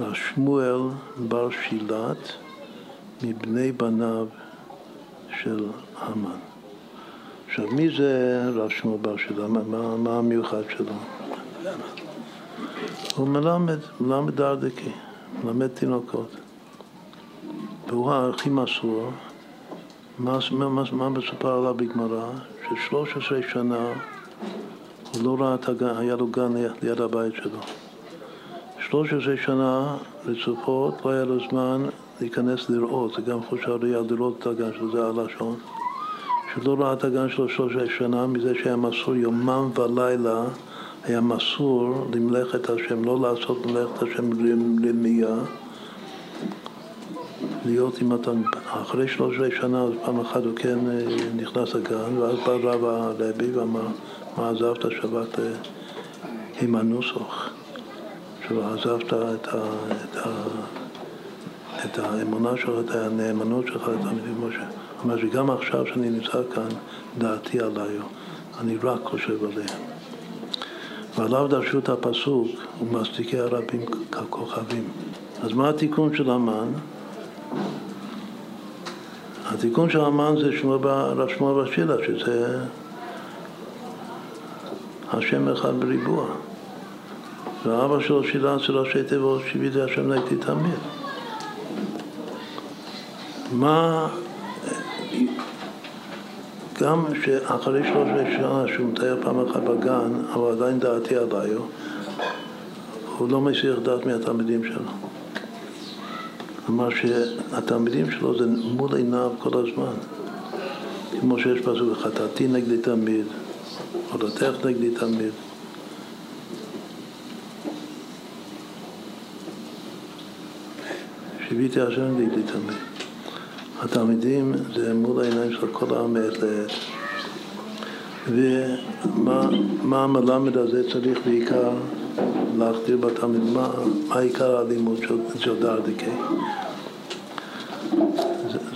לשמואל בר שילת מבני בניו של המן. עכשיו, מי זה רב שמואל בר שילת? מה, מה המיוחד שלו? הוא מלמד, מלמד דרדקי, מלמד תינוקות. והוא הכי מסור. מה, מה, מה מסופר עליו בגמרא? ש-13 שנה הוא לא ראה את הגן, היה לו גן ליד הבית שלו. 13 שנה רצופות לא היה לו זמן להיכנס לראות, זה גם חושב היה לראות את הגן שלו, זה הלשון. שלא ראה את הגן שלו 13 שנה מזה שהיה מסור יומם ולילה, היה מסור למלאכת השם, לא לעשות מלאכת השם רמייה. להיות עם התלמיד. אחרי 13 שנה, אז פעם אחת הוא כן אה, נכנס לגן, ואז בא רב הלוי ואמר, מה עזבת שבת עם הנוסח? שעזבת את, ה, את, ה, את האמונה שלך, את הנאמנות שלך לתלמידים משה. הוא אומר שגם עכשיו שאני נמצא כאן, דעתי עליי, אני רק חושב עליהם. ועליו דרשו את הפסוק, ומצדיקי הרבים ככוכבים. אז מה התיקון של המן? התיקון של המן זה רב שמואל שזה השם אחד בריבוע. ואבא שלו שילה זה ראשי תיבות שיביתי השם נגדי תמיד. מה, גם שאחרי שלוש שנה שהוא מתאר פעם אחת בגן, אבל עדיין דעתי עליי, הוא לא מסיח דעת מהתלמידים שלו. כלומר שהתלמידים שלו זה מול עיניו כל הזמן. כמו שיש פסוק, חטאתי נגדי תמיד, עולתך נגדי תמיד. שיוויתי השם נגדי תמיד. התלמידים זה מול העיניים של כל העם מעת לעת. ומה המלמד הזה צריך בעיקר להחדיר בתלמיד, מה, מה עיקר הלימוד של, דרדקי?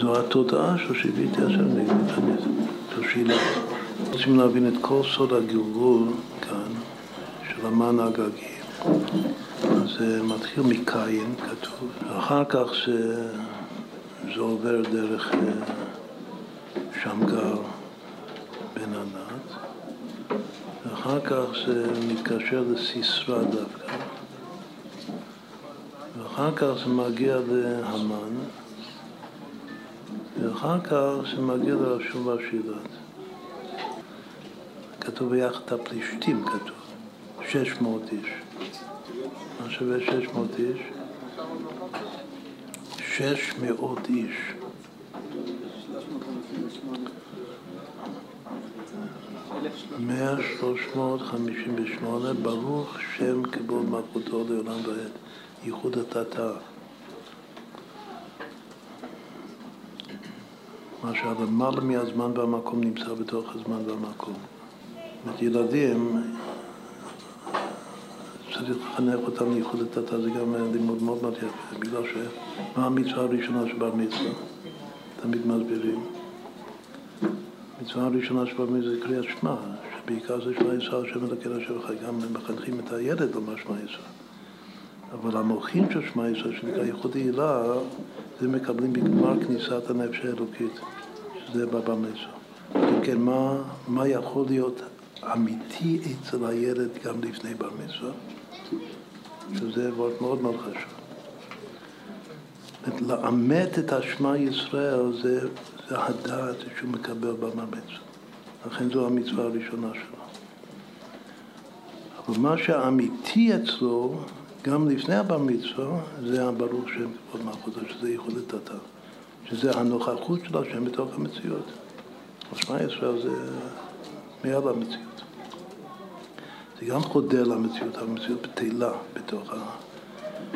זו התודעה של שיוויתי השם נגדי תמיד, זו שאלה. רוצים להבין את כל סוד הגלגול כאן, של המן הגגי. זה מתחיל מקין, כתוב, ואחר כך זה, זה עובר דרך אה, שמגר בן ענת, ואחר כך זה מתקשר לסיסרא דווקא, ואחר כך זה מגיע להמן, ואחר כך זה מגיע שמואל שילת. כתוב ביחד הפלישתים, כתוב, שש מאות איש. מה שווה שש מאות איש? שש מאות איש. מאה שלוש מאות חמישים ושמונה, ברוך שם כבוד מלכותו לעולם ועד, ייחוד התתא. מה שהלמעלה מהזמן והמקום נמצא בתוך הזמן והמקום. זאת ילדים, לחנך אותם לייחוד התתא, זה גם לימוד מאוד מאוד יפה, בגלל שמה המצווה הראשונה שבר מצווה? תמיד מסבירים. המצווה הראשונה שבר מצווה זה קריאת שמע, שבעיקר זה שמע ישראל, השם אלוקינו אשר גם מחנכים את הילד לומר שמע ישראל. אבל המוחים של שמע ישראל, שנקרא ייחוד העילה, זה מקבלים בגמר כניסת הנפש האלוקית, שזה בבר מצווה. כן, מה, מה יכול להיות אמיתי אצל הילד גם לפני בר מצווה? שזה דבר מאוד מאוד חשוב. לאמת את השמע ישראל זה, זה הדעת שהוא מקבל מצווה. לכן זו המצווה הראשונה שלו. אבל מה שהאמיתי אצלו, גם לפני הבר מצווה, זה הברוך שם כבוד מלכותו, שזה ייחוד לתתה. שזה הנוכחות של השם בתוך המציאות. השמע ישראל זה מעל המציאות. זה גם חודר למציאות, המציאות בטלה בתוך, ה,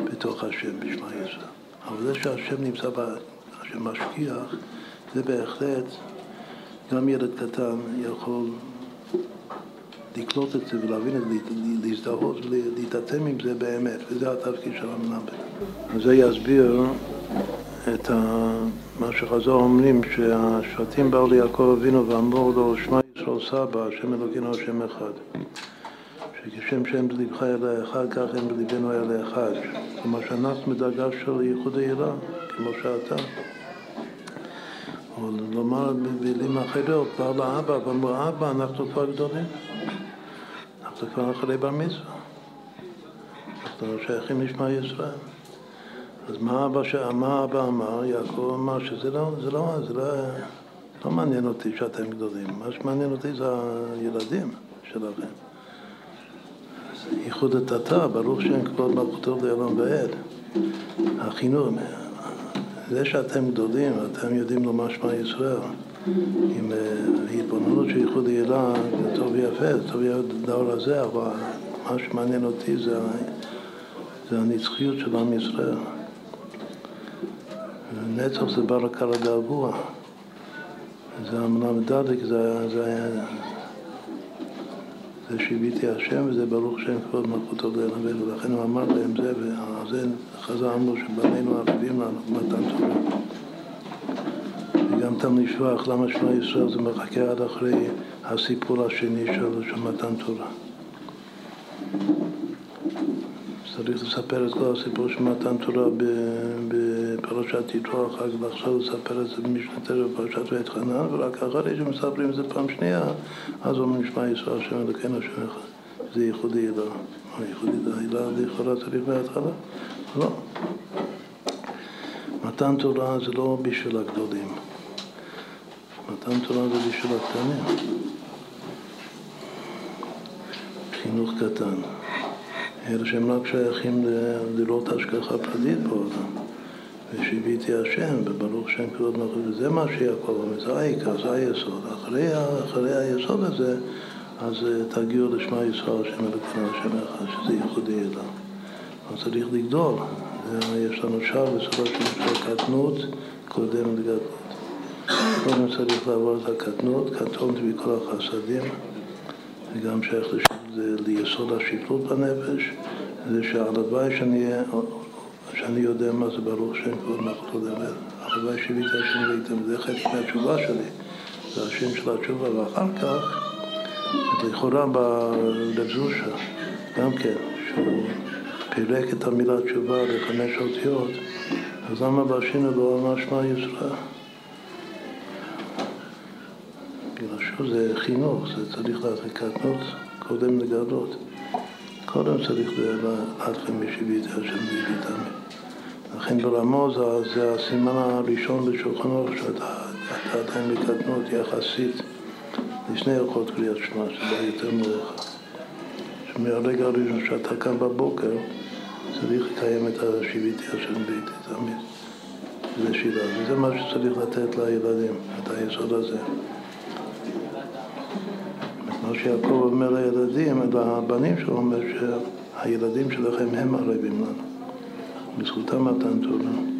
בתוך השם בשמע ישראל. אבל זה שהשם נמצא, השם משגיח, זה בהחלט, גם ילד קטן יכול לקלוט את זה ולהבין את זה, להזדהות ולהתעצם עם זה באמת, וזה התפקיד של המלמד. אז זה יסביר את ה... מה שחז"ל אומרים, שהשבטים באו ליעקב אבינו ואמרו לו, שמע ישראל סבא, השם אלוקינו השם אחד. וכשם שהם בלבך אלה אחד, כך הם בלבנו אלה אחד. כלומר שאנחנו בדרגה של ייחוד העירה, כמו שאתה. או לומר במילים אחרות, בא לאבא, ואמרו אבא, אנחנו כבר גדולים. אנחנו כבר אחרי בר מצווה. אנחנו שייכים לשמע ישראל. אז מה אבא, מה אבא אמר? יעקב אמר שזה לא, זה לא, זה לא, לא מעניין אותי שאתם גדולים. מה שמעניין אותי זה הילדים שלכם. אתה, ברוך שם כבוד מלכותו לעולם ועד. החינוך, זה שאתם גדולים, אתם יודעים לומר שמע ישראל, עם אה, התבוננות של ייחוד העילה, זה טוב ויפה, זה טוב לדבר הזה, אבל מה שמעניין אותי זה, זה הנצחיות של עם ישראל. נצח זה בא על הגעגוע. זה דדק, זה, זה, זה שיביתי השם וזה ברוך שם כבוד מלכותו לעולם ולכן הוא אמר להם זה, ועל זה חז"ל אמרו שבנינו ערבים לנו מתן תורה. וגם תמיד שבח, למה שמע ישראל זה מחכה עד אחרי הסיפור השני של, מתן תורה. צריך לספר את כל הסיפור של מתן תורה בפרשת יתרו, אחר כך לחזור לספר את זה במשנת ערב בפרשת ואת חנן, ורק אחרי שמספרים את זה פעם שנייה, אז אומרים שמע ישראל השם אלוקינו השם אחד. זה ייחודי הילה. מה ייחודי הילה לכאורה צריך בהתחלה? לא. מתן תורה זה לא בשביל הגדולים. מתן תורה זה בשביל הקטנים. חינוך קטן. אלא שהם רק שייכים לראות השגחה פרטית בעולם. ושיביתי השם, וברוך שם כבוד מלכות, וזה מה שיעקב אומר, זה העיקר, זה היסוד. אחרי, אחרי היסוד הזה, אז אה, תגיעו לשמע ישראל, השם אלוקינו, השם אחד, שזה ייחודי אליו. אז צריך לגדול. יש לנו שער בסופו של דבר קטנות קודם לגדלות. קודם צריך לעבור את הקטנות, קטנות מכל החסדים, וגם שייך ליסוד השפלות בנפש, זה שהלוואי שאני, שאני יודע מה זה ברוך שם כבוד דבר. הלוואי שהביא את השם ואיתם, זה חלק מהתשובה שלי, זה השם של התשובה, ואחר כך, לכאורה ברב זושה, גם כן, שהוא פירק את המילה תשובה לחמש אותיות, אז למה בשינו לא אמר שמע ישראל? בגלל שזה חינוך, זה צריך לעשות קטנות קודם לגלות. קודם צריך להתחיל משבית השם ביביתם. לכן ברמו זה, זה הסימן הראשון בשולחן אורך, שאתה עדיין בקטנות יחסית לשני הלכות קריאת שמע, שזה יותר מאוחר. שמהרגע הראשון שאתה קם בבוקר, צריך לקיים את השיביתי השם ביתי תמיד. זה שירה, וזה מה שצריך לתת לילדים, את היסוד הזה. מה שיעקב אומר לילדים, לבנים שלו אומר שהילדים שלכם הם ערבים לנו. בזכותם מתן תורה.